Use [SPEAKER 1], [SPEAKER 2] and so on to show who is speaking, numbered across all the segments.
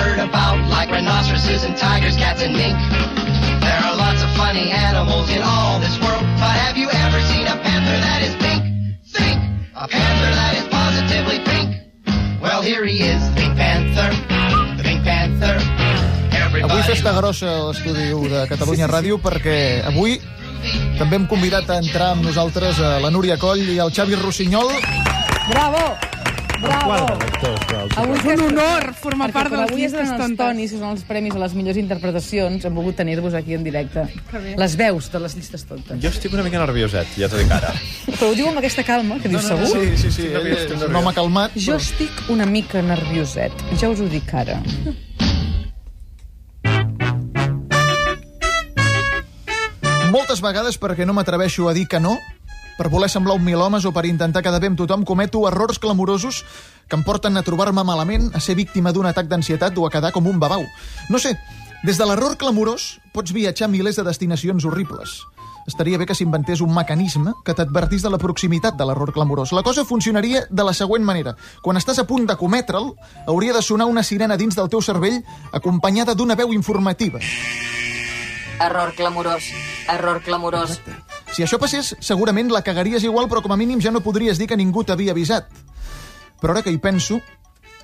[SPEAKER 1] heard about, like rhinoceroses and tigers, cats and mink. There are lots of funny animals in all this world, but have you ever seen a panther that is pink? Think! A panther that is positively pink. Well, here he is, the Pink Panther, the Pink Panther.
[SPEAKER 2] Avui
[SPEAKER 1] Everybody
[SPEAKER 2] festa grossa a l'estudi 1 de Catalunya Ràdio perquè avui també hem convidat a entrar amb nosaltres a la Núria Coll i el Xavi Rossinyol.
[SPEAKER 3] Bravo! Bravo! Avui
[SPEAKER 4] És un honor formar
[SPEAKER 3] perquè
[SPEAKER 4] part de les
[SPEAKER 3] avui es
[SPEAKER 4] llistes tontes.
[SPEAKER 3] Que són els premis a les millors interpretacions, hem volgut tenir-vos aquí en directe. Les veus de les llistes tontes.
[SPEAKER 5] Jo estic una mica nervioset, ja t'ho dic ara.
[SPEAKER 3] Però ho diu amb aquesta calma, que dius segur?
[SPEAKER 2] Sí, sí, sí, ell és
[SPEAKER 5] estic
[SPEAKER 2] un home calmat.
[SPEAKER 3] Jo estic una mica nervioset, ja us ho dic ara.
[SPEAKER 2] Moltes vegades perquè no m'atreveixo a dir que no, per voler semblar un mil homes o per intentar quedar bé amb tothom, cometo errors clamorosos que em porten a trobar-me malament, a ser víctima d'un atac d'ansietat o a quedar com un babau. No sé, des de l'error clamorós pots viatjar a milers de destinacions horribles. Estaria bé que s'inventés un mecanisme que t'advertís de la proximitat de l'error clamorós. La cosa funcionaria de la següent manera. Quan estàs a punt de cometre'l, hauria de sonar una sirena dins del teu cervell acompanyada d'una veu informativa.
[SPEAKER 6] Error clamorós. Error clamorós.
[SPEAKER 2] Si això passés, segurament la cagaries igual, però com a mínim ja no podries dir que ningú t'havia avisat. Però ara que hi penso,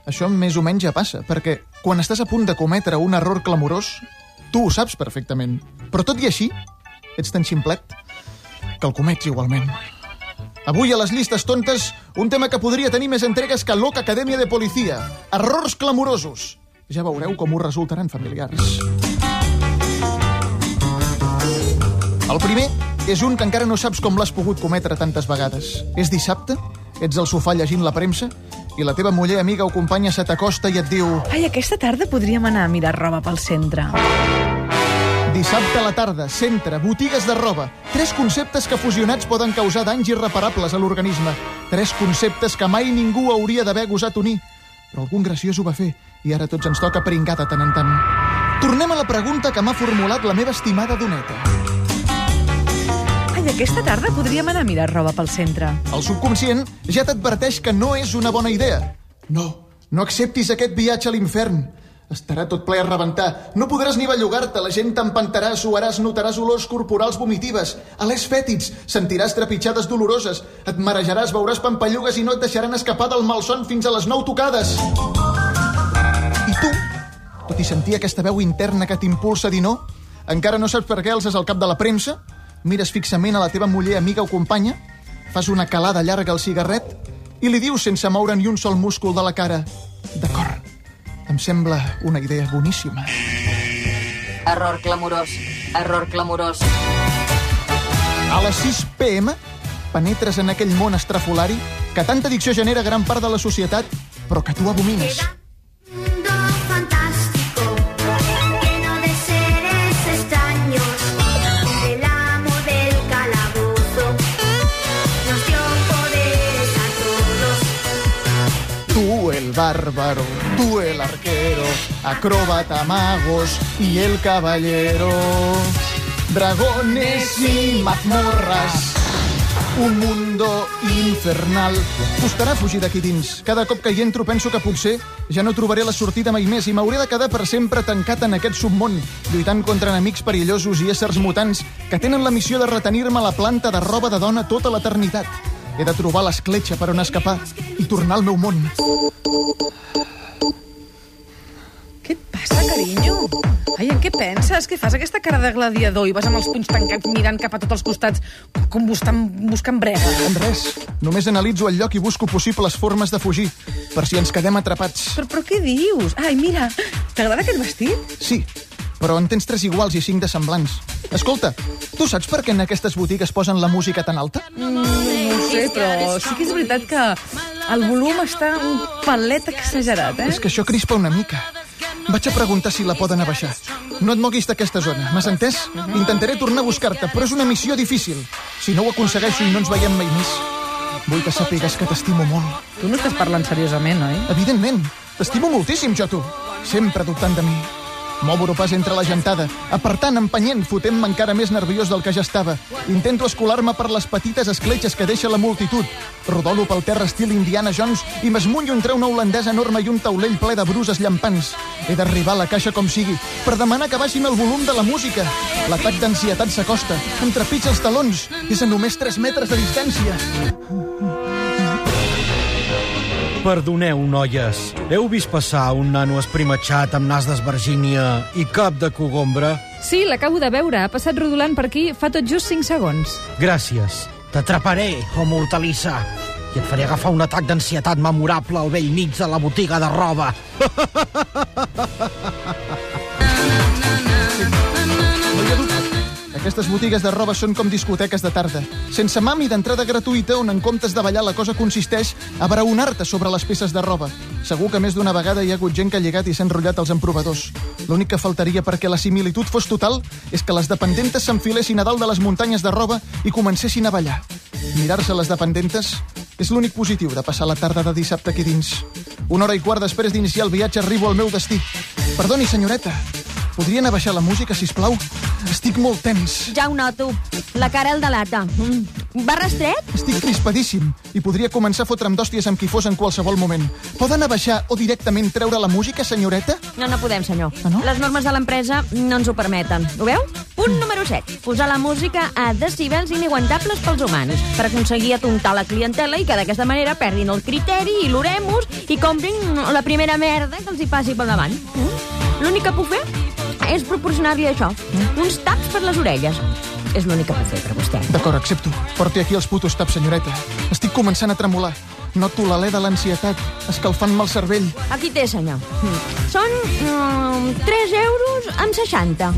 [SPEAKER 2] això més o menys ja passa, perquè quan estàs a punt de cometre un error clamorós, tu ho saps perfectament. Però tot i així, ets tan ximplet que el comets igualment. Avui a les llistes tontes, un tema que podria tenir més entregues que l'Oca Acadèmia de Policia. Errors clamorosos. Ja veureu com us resultaran familiars. El primer és un que encara no saps com l'has pogut cometre tantes vegades. És dissabte, ets al sofà llegint la premsa i la teva muller, amiga o companya se t'acosta i et diu
[SPEAKER 3] Ai, aquesta tarda podríem anar a mirar roba pel centre.
[SPEAKER 2] Dissabte a la tarda, centre, botigues de roba. Tres conceptes que fusionats poden causar danys irreparables a l'organisme. Tres conceptes que mai ningú hauria d'haver gosat unir. Però algun graciós ho va fer i ara tots ens toca pringar de tant en tant. Tornem a la pregunta que m'ha formulat la meva estimada doneta.
[SPEAKER 3] Aquesta tarda podríem anar a mirar roba pel centre.
[SPEAKER 2] El subconscient ja t'adverteix que no és una bona idea. No, no acceptis aquest viatge a l'infern. Estarà tot ple a rebentar. No podràs ni bellugar-te, la gent t'empantarà, suaràs, notaràs olors corporals vomitives, alers fètids, sentiràs trepitjades doloroses, et marejaràs, veuràs pampallugues i no et deixaran escapar del malson fins a les nou tocades. I tu, tot i sentir aquesta veu interna que t'impulsa a dir no, encara no saps per què alces el cap de la premsa, mires fixament a la teva muller, amiga o companya, fas una calada llarga al cigarret i li dius sense moure ni un sol múscul de la cara D'acord, em sembla una idea boníssima.
[SPEAKER 6] Error clamorós. Error clamorós.
[SPEAKER 2] A les 6 p.m. penetres en aquell món estrafolari que tanta addicció genera gran part de la societat, però que tu abomines.
[SPEAKER 7] mundo
[SPEAKER 2] bárbaro, tú el arquero, acróbata, magos y el caballero. Dragones y mazmorras, un mundo infernal. Costarà fugir d'aquí dins. Cada cop que hi entro penso que potser ja no trobaré la sortida mai més i m'hauré de quedar per sempre tancat en aquest submón, lluitant contra enemics perillosos i éssers mutants que tenen la missió de retenir-me la planta de roba de dona tota l'eternitat. He de trobar l'escletxa per on escapar i tornar al meu món.
[SPEAKER 3] Què et passa, carinyo? Ai, en què penses? Què fas aquesta cara de gladiador i vas amb els punys tancats mirant cap a tots els costats com buscant, buscant brega?
[SPEAKER 2] En res. Només analitzo el lloc i busco possibles formes de fugir, per si ens quedem atrapats.
[SPEAKER 3] Però, però què dius? Ai, mira, t'agrada aquest vestit?
[SPEAKER 2] Sí, però en tens tres iguals i cinc de semblants. Escolta, tu saps per què en aquestes botigues posen la música tan alta?
[SPEAKER 3] No ho sé, però sí que és veritat que el volum està un palet exagerat, eh?
[SPEAKER 2] És que això crispa una mica. Vaig a preguntar si la poden abaixar. No et moguis d'aquesta zona, m'has entès? Intentaré tornar a buscar-te, però és una missió difícil. Si no ho aconsegueixo i no ens veiem mai més, vull que sàpigues que t'estimo molt.
[SPEAKER 3] Tu no estàs parlant seriosament, oi?
[SPEAKER 2] Evidentment, t'estimo moltíssim, jo, tu. Sempre dubtant de mi. M'obro pas entre la gentada, apartant, empenyent, fotent-me encara més nerviós del que ja estava. Intento escolar-me per les petites escletxes que deixa la multitud. Rodolo pel terra estil Indiana Jones i m'esmunyo entre una holandesa enorme i un taulell ple de bruses llampants. He d'arribar a la caixa com sigui, per demanar que baixin el volum de la música. L'atac d'ansietat s'acosta, em trepitja els talons. És a només 3 metres de distància.
[SPEAKER 4] Perdoneu, noies. Heu vist passar un nano esprimatxat amb nas d'esvergínia i cap de cogombra?
[SPEAKER 8] Sí, l'acabo de veure. Ha passat rodolant per aquí fa tot just 5 segons.
[SPEAKER 4] Gràcies. T'atraparé, homo hortalissa. I et faré agafar un atac d'ansietat memorable al vell mig de la botiga de roba.
[SPEAKER 2] Aquestes botigues de roba són com discoteques de tarda, sense mami d'entrada gratuïta on en comptes de ballar la cosa consisteix a braonar-te sobre les peces de roba. Segur que més d'una vegada hi ha hagut gent que ha llegat i s'ha enrotllat els emprovadors. L'únic que faltaria perquè la similitud fos total és que les dependentes s'enfilessin a dalt de les muntanyes de roba i comencessin a ballar. Mirar-se les dependentes és l'únic positiu de passar la tarda de dissabte aquí dins. Una hora i quart després d'iniciar el viatge arribo al meu destí. Perdoni, senyoreta, podrien abaixar la música, si plau? Estic molt tens.
[SPEAKER 9] Ja ho noto. La cara el delata. Mm. Va rastret?
[SPEAKER 2] Estic crispadíssim i podria començar a fotre'm d'hòsties amb qui fos en qualsevol moment. Poden abaixar o directament treure la música, senyoreta?
[SPEAKER 9] No, no podem, senyor.
[SPEAKER 2] Ah, no?
[SPEAKER 9] Les normes de l'empresa no ens ho permeten. Ho veu? Punt número 7. Posar la música a decibels inaguantables pels humans per aconseguir atontar la clientela i que d'aquesta manera perdin el criteri i l'oremus i comprin la primera merda que els hi passi pel davant. Mm? L'únic que puc fer és proporcionar-li això. Uns taps per les orelles. És l'únic que puc fer per vostè.
[SPEAKER 2] D'acord, accepto. Porti aquí els putos taps, senyoreta. Estic començant a tremolar. Noto l'alè de l'ansietat, escalfant-me el cervell.
[SPEAKER 9] Aquí té, senyor. Mm. Són mm, 3 euros amb 60.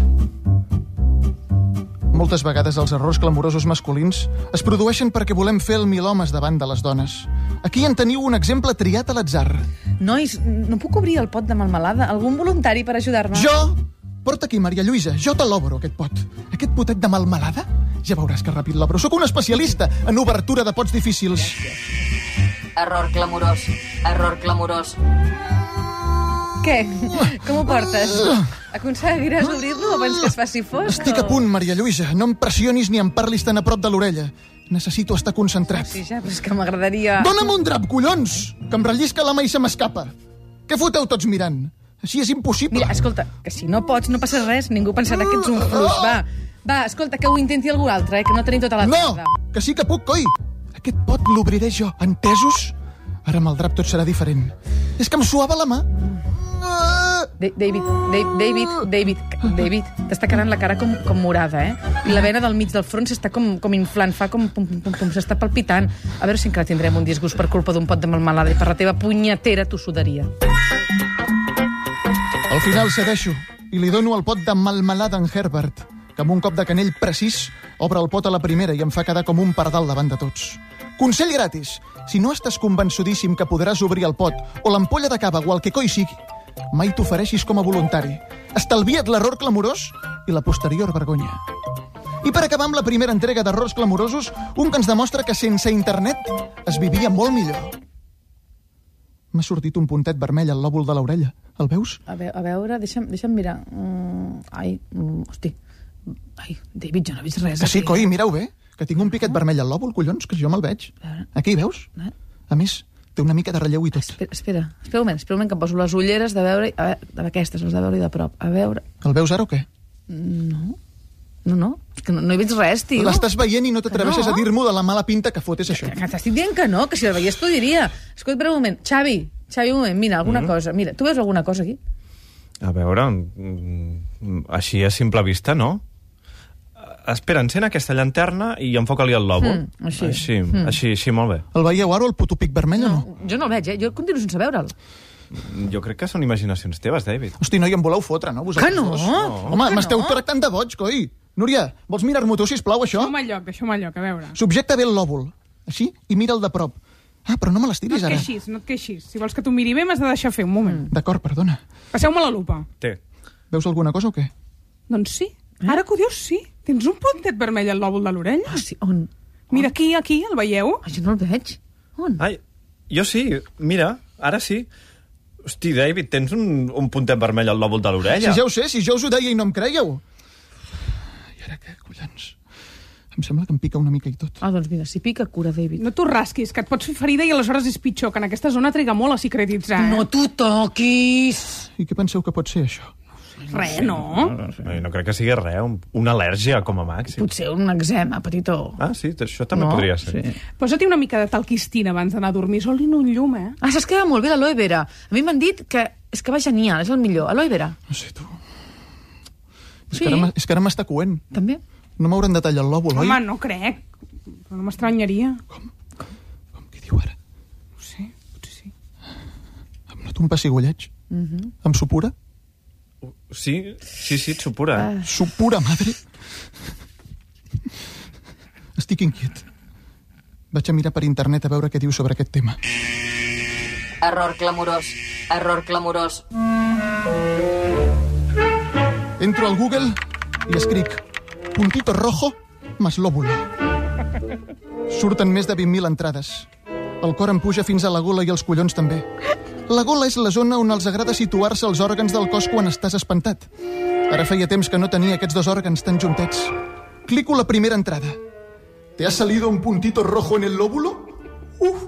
[SPEAKER 2] Moltes vegades els errors clamorosos masculins es produeixen perquè volem fer el mil homes davant de les dones. Aquí en teniu un exemple triat a l'atzar.
[SPEAKER 3] Nois, no puc obrir el pot de melmelada? Algun voluntari per ajudar-me?
[SPEAKER 2] Jo? Porta aquí, Maria Lluïsa, jo te l'obro, aquest pot. Aquest potet de melmelada? Ja veuràs que ràpid l'obro. Sóc un especialista en obertura de pots difícils.
[SPEAKER 6] Error clamorós. Error clamorós.
[SPEAKER 3] Què? Com ho portes? Aconseguiràs obrir-lo abans que es faci fosc?
[SPEAKER 2] Estic a punt, Maria Lluïsa. No em pressionis ni em parlis tan a prop de l'orella. Necessito estar concentrat.
[SPEAKER 3] Sí, ja, però és que m'agradaria...
[SPEAKER 2] Dóna'm un drap, collons! Que em rellisca la mà i se m'escapa. Què foteu tots mirant? Així és impossible.
[SPEAKER 3] Mira, escolta, que si no pots, no passa res. Ningú pensarà que ets un fluix. Va, va, escolta, que ho intenti algú altre, eh? que no tenim tota la
[SPEAKER 2] No!
[SPEAKER 3] tarda.
[SPEAKER 2] Que sí que puc, coi! Aquest pot l'obriré jo, entesos? Ara amb el drap tot serà diferent. És que em suava la mà. Ah!
[SPEAKER 3] Da- David, Da- David, David, David, t'està quedant la cara com, com morada, eh? I la vena del mig del front s'està com, com inflant, fa com pum, pum, pum, pum, s'està palpitant. A veure si encara tindrem un disgust per culpa d'un pot de melmelada i per la teva punyetera tossuderia.
[SPEAKER 2] Al final cedeixo i li dono el pot de melmelada en Herbert, que amb un cop de canell precís obre el pot a la primera i em fa quedar com un pardal davant de tots. Consell gratis. Si no estàs convençudíssim que podràs obrir el pot o l'ampolla de cava o el que coi sigui, mai t'ofereixis com a voluntari. Estalvia't l'error clamorós i la posterior vergonya. I per acabar amb la primera entrega d'errors clamorosos, un que ens demostra que sense internet es vivia molt millor. M'ha sortit un puntet vermell al lòbul de l'orella. El veus?
[SPEAKER 3] A, ve a veure, deixa'm, deixa'm mirar. Mm, ai, mm, hosti. Ai, David, jo no he vist res.
[SPEAKER 2] Que sí, coi, mireu bé, que tinc un piquet vermell al lòbul, collons, que jo me'l veig. Aquí, veus? A més, té una mica de relleu i tot.
[SPEAKER 3] Espera, espera, espera un moment, espera un moment que em poso les ulleres de veure... A veure, d'aquestes, les de veure de prop. A veure...
[SPEAKER 2] El veus ara o què?
[SPEAKER 3] No, no, és que no, no he vist res, tio.
[SPEAKER 2] L'estàs veient i no t'atreveixes
[SPEAKER 3] no?
[SPEAKER 2] a dir-m'ho de la mala pinta que fotes això.
[SPEAKER 3] Que t'estic dient que no, que si el veiés t'ho diria. Escolta, espera un moment. Xavi, Xavi, un moment, mira, alguna cosa. Mira, tu veus alguna cosa aquí?
[SPEAKER 5] A veure, mm, així a simple vista, no? Eh, Espera, encén aquesta llanterna i enfoca-li el lòbul.
[SPEAKER 3] Mm, així.
[SPEAKER 5] Així, així, així, molt bé.
[SPEAKER 2] El veieu ara, el puto pic vermell o no?
[SPEAKER 3] Jo no el veig, eh? Jo continuo sense veure'l.
[SPEAKER 5] Jo crec que són imaginacions teves, David.
[SPEAKER 2] Hosti, noi, em voleu fotre, no? Vosaltres
[SPEAKER 3] Que no?
[SPEAKER 2] Dos?
[SPEAKER 3] No,
[SPEAKER 2] Home,
[SPEAKER 3] que
[SPEAKER 2] m'esteu
[SPEAKER 3] no.
[SPEAKER 2] tractant de boig, coi. Núria, vols mirar-m'ho tu, sisplau, això?
[SPEAKER 10] Deixeu-me al lloc, deixeu-me al lloc, a veure.
[SPEAKER 2] Subjecta bé el lòbul. Així, i mira'l de prop. Ah, però no me
[SPEAKER 10] No
[SPEAKER 2] l'estiris
[SPEAKER 10] et
[SPEAKER 2] ara.
[SPEAKER 10] queixis, no et queixis. Si vols que t'ho miri bé, m'has de deixar fer un moment.
[SPEAKER 2] D'acord, perdona.
[SPEAKER 10] Passeu-me la lupa.
[SPEAKER 5] Té.
[SPEAKER 2] Veus alguna cosa o què?
[SPEAKER 10] Doncs sí. Ara que ho dius, sí. Tens un puntet vermell al lòbul de l'orella.
[SPEAKER 3] Hosti, on?
[SPEAKER 10] Mira aquí, aquí, el veieu?
[SPEAKER 3] Ai, jo no el veig. On?
[SPEAKER 5] Ai, jo sí, mira, ara sí. Hosti, David, tens un, un puntet vermell al lòbul de l'orella.
[SPEAKER 2] Si ja ho sé, si jo us ho deia i no em creieu. I ara què, collons? Em sembla que em pica una mica i tot.
[SPEAKER 3] Ah, doncs mira, si pica, cura, David.
[SPEAKER 10] No t'ho rasquis, que et pots fer ferida i aleshores és pitjor, que en aquesta zona triga molt a cicatritzar. Eh?
[SPEAKER 3] No t'ho toquis!
[SPEAKER 2] I què penseu que pot ser, això?
[SPEAKER 10] Res, no?
[SPEAKER 5] No, no crec que sigui res, un, una al·lèrgia com a màxim.
[SPEAKER 3] Potser un eczema, petitó.
[SPEAKER 5] Ah, sí, això també
[SPEAKER 3] No?
[SPEAKER 5] podria ser.
[SPEAKER 3] Sí.
[SPEAKER 10] Posa-t'hi una mica de talquistina abans d'anar a dormir, sol un llum, eh?
[SPEAKER 3] Ah, saps que va molt bé l'aloe vera? A mi m'han dit que és que va genial, és el millor. Aloe vera.
[SPEAKER 2] No sé, tu. És
[SPEAKER 3] Sí.
[SPEAKER 2] que ara és que ara m'està coent.
[SPEAKER 3] També?
[SPEAKER 2] No m'hauran de tallar el lòbul, oi?
[SPEAKER 10] Home, no crec. Però no m'estranyaria.
[SPEAKER 2] Com què diu ara?
[SPEAKER 10] No sé, potser sí.
[SPEAKER 2] Em noto un pessigolleig.
[SPEAKER 3] Mhm.
[SPEAKER 2] Em supura?
[SPEAKER 5] Sí, sí, sí, et supura. Eh?
[SPEAKER 2] Supura, madre? Estic inquiet. Vaig a mirar per internet a veure què diu sobre aquest tema.
[SPEAKER 6] Error clamorós. Error clamorós.
[SPEAKER 2] Entro al Google i escric puntito rojo más lóbulo. Surten més de 20.000 entrades. El cor em puja fins a la gola i els collons també. La gola és la zona on els agrada situar-se els òrgans del cos quan estàs espantat. Ara feia temps que no tenia aquests dos òrgans tan juntets. Clico la primera entrada. ¿Te ha salido un puntito rojo en el lóbulo? Uf,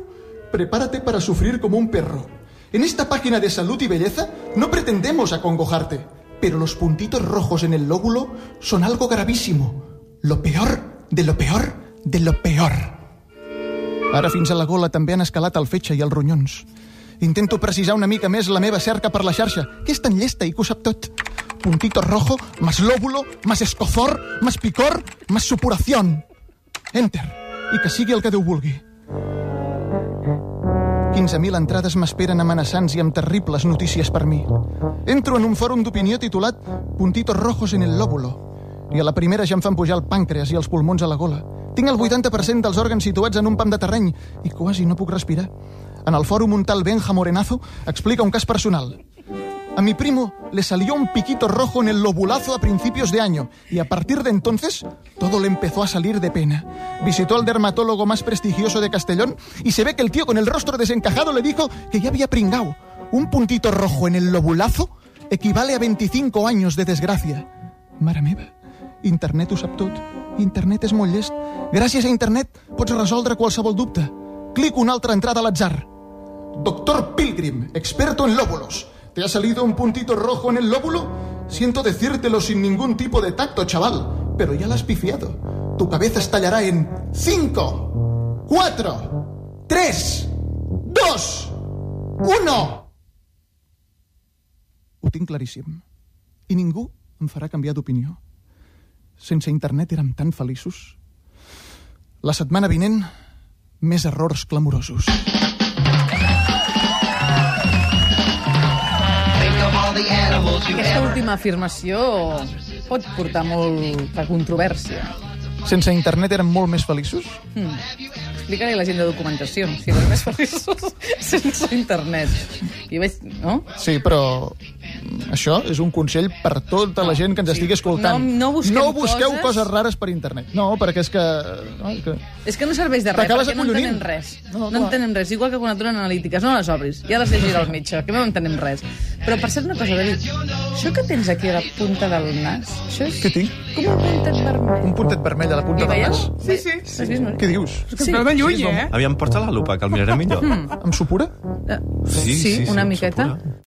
[SPEAKER 2] prepárate para sufrir como un perro. En esta página de salud y belleza no pretendemos acongojarte, pero los puntitos rojos en el lóbulo son algo gravísimo. Lo peor de lo peor de lo peor. Ara fins a la gola també han escalat el fetge i els ronyons. Intento precisar una mica més la meva cerca per la xarxa, que és tan llesta i que ho sap tot. Puntito rojo, más lóbulo, más escozor, más picor, más supuración. Enter. I que sigui el que Déu vulgui. 15.000 entrades m'esperen amenaçants i amb terribles notícies per mi. Entro en un fòrum d'opinió titulat Puntitos rojos en el lóbulo. I a la primera ja em fan pujar el pàncreas i els pulmons a la gola. Tinc el 80% dels òrgans situats en un pam de terreny i quasi no puc respirar. En el fòrum un tal Benja Morenazo explica un cas personal. A mi primo le salió un piquito rojo en el lobulazo a principios de año y a partir de entonces todo le empezó a salir de pena. Visitó al dermatólogo más prestigioso de Castellón y se ve que el tío con el rostro desencajado le dijo que ya había pringao. Un puntito rojo en el lobulazo equivale a 25 años de desgracia. Mare meva, internet ho sap tot. Internet és molt llest. Gràcies a internet pots resoldre qualsevol dubte. Clico una altra entrada a l'atzar. Doctor Pilgrim, experto en lóbulos. ¿Te ha salido un puntito rojo en el lóbulo? Siento decírtelo sin ningún tipo de tacto, chaval, pero ya la has pifiado. Tu cabeza estallará en 5, 4, 3, 2, 1. Ho tinc claríssim. I ningú em farà canviar d'opinió. Sense internet érem tan feliços. La setmana vinent, més errors clamorosos.
[SPEAKER 3] Aquesta
[SPEAKER 1] ever
[SPEAKER 3] última afirmació pot portar molt de controvèrsia.
[SPEAKER 2] Sense internet érem molt més feliços?
[SPEAKER 3] Hmm. Explica-li a la gent de documentació, si eren més feliços sense internet. I vaig... No?
[SPEAKER 2] Sí, però mm, això és un consell per tota la gent que ens estigui escoltant.
[SPEAKER 3] No- no busquem
[SPEAKER 2] no busqueu
[SPEAKER 3] coses-
[SPEAKER 2] coses... rares per internet. No, perquè és que... No, és que...
[SPEAKER 3] És que no serveix de res, perquè no entenem res.
[SPEAKER 2] No,
[SPEAKER 3] No,
[SPEAKER 2] clar.
[SPEAKER 3] entenem res. Igual que quan et donen analítiques, no les obris. Ja les llegirà el metge, que no entenem res. Però per cert una cosa, David, això que tens aquí a la punta del nas, això és
[SPEAKER 2] Què tinc?
[SPEAKER 3] com un puntet vermell.
[SPEAKER 2] Un puntet vermell a la punta del nas.
[SPEAKER 10] Sí, sí.
[SPEAKER 3] Has vist, no?
[SPEAKER 2] Què dius?
[SPEAKER 10] És que es veu de lluny,
[SPEAKER 2] Sí,
[SPEAKER 10] eh?
[SPEAKER 5] Aviam, porta la lupa, que el miraré millor.
[SPEAKER 2] Em supura?
[SPEAKER 3] Eh,
[SPEAKER 5] Sí,
[SPEAKER 3] sí,
[SPEAKER 5] sí,
[SPEAKER 3] una
[SPEAKER 5] sí,
[SPEAKER 3] miqueta.
[SPEAKER 5] supura.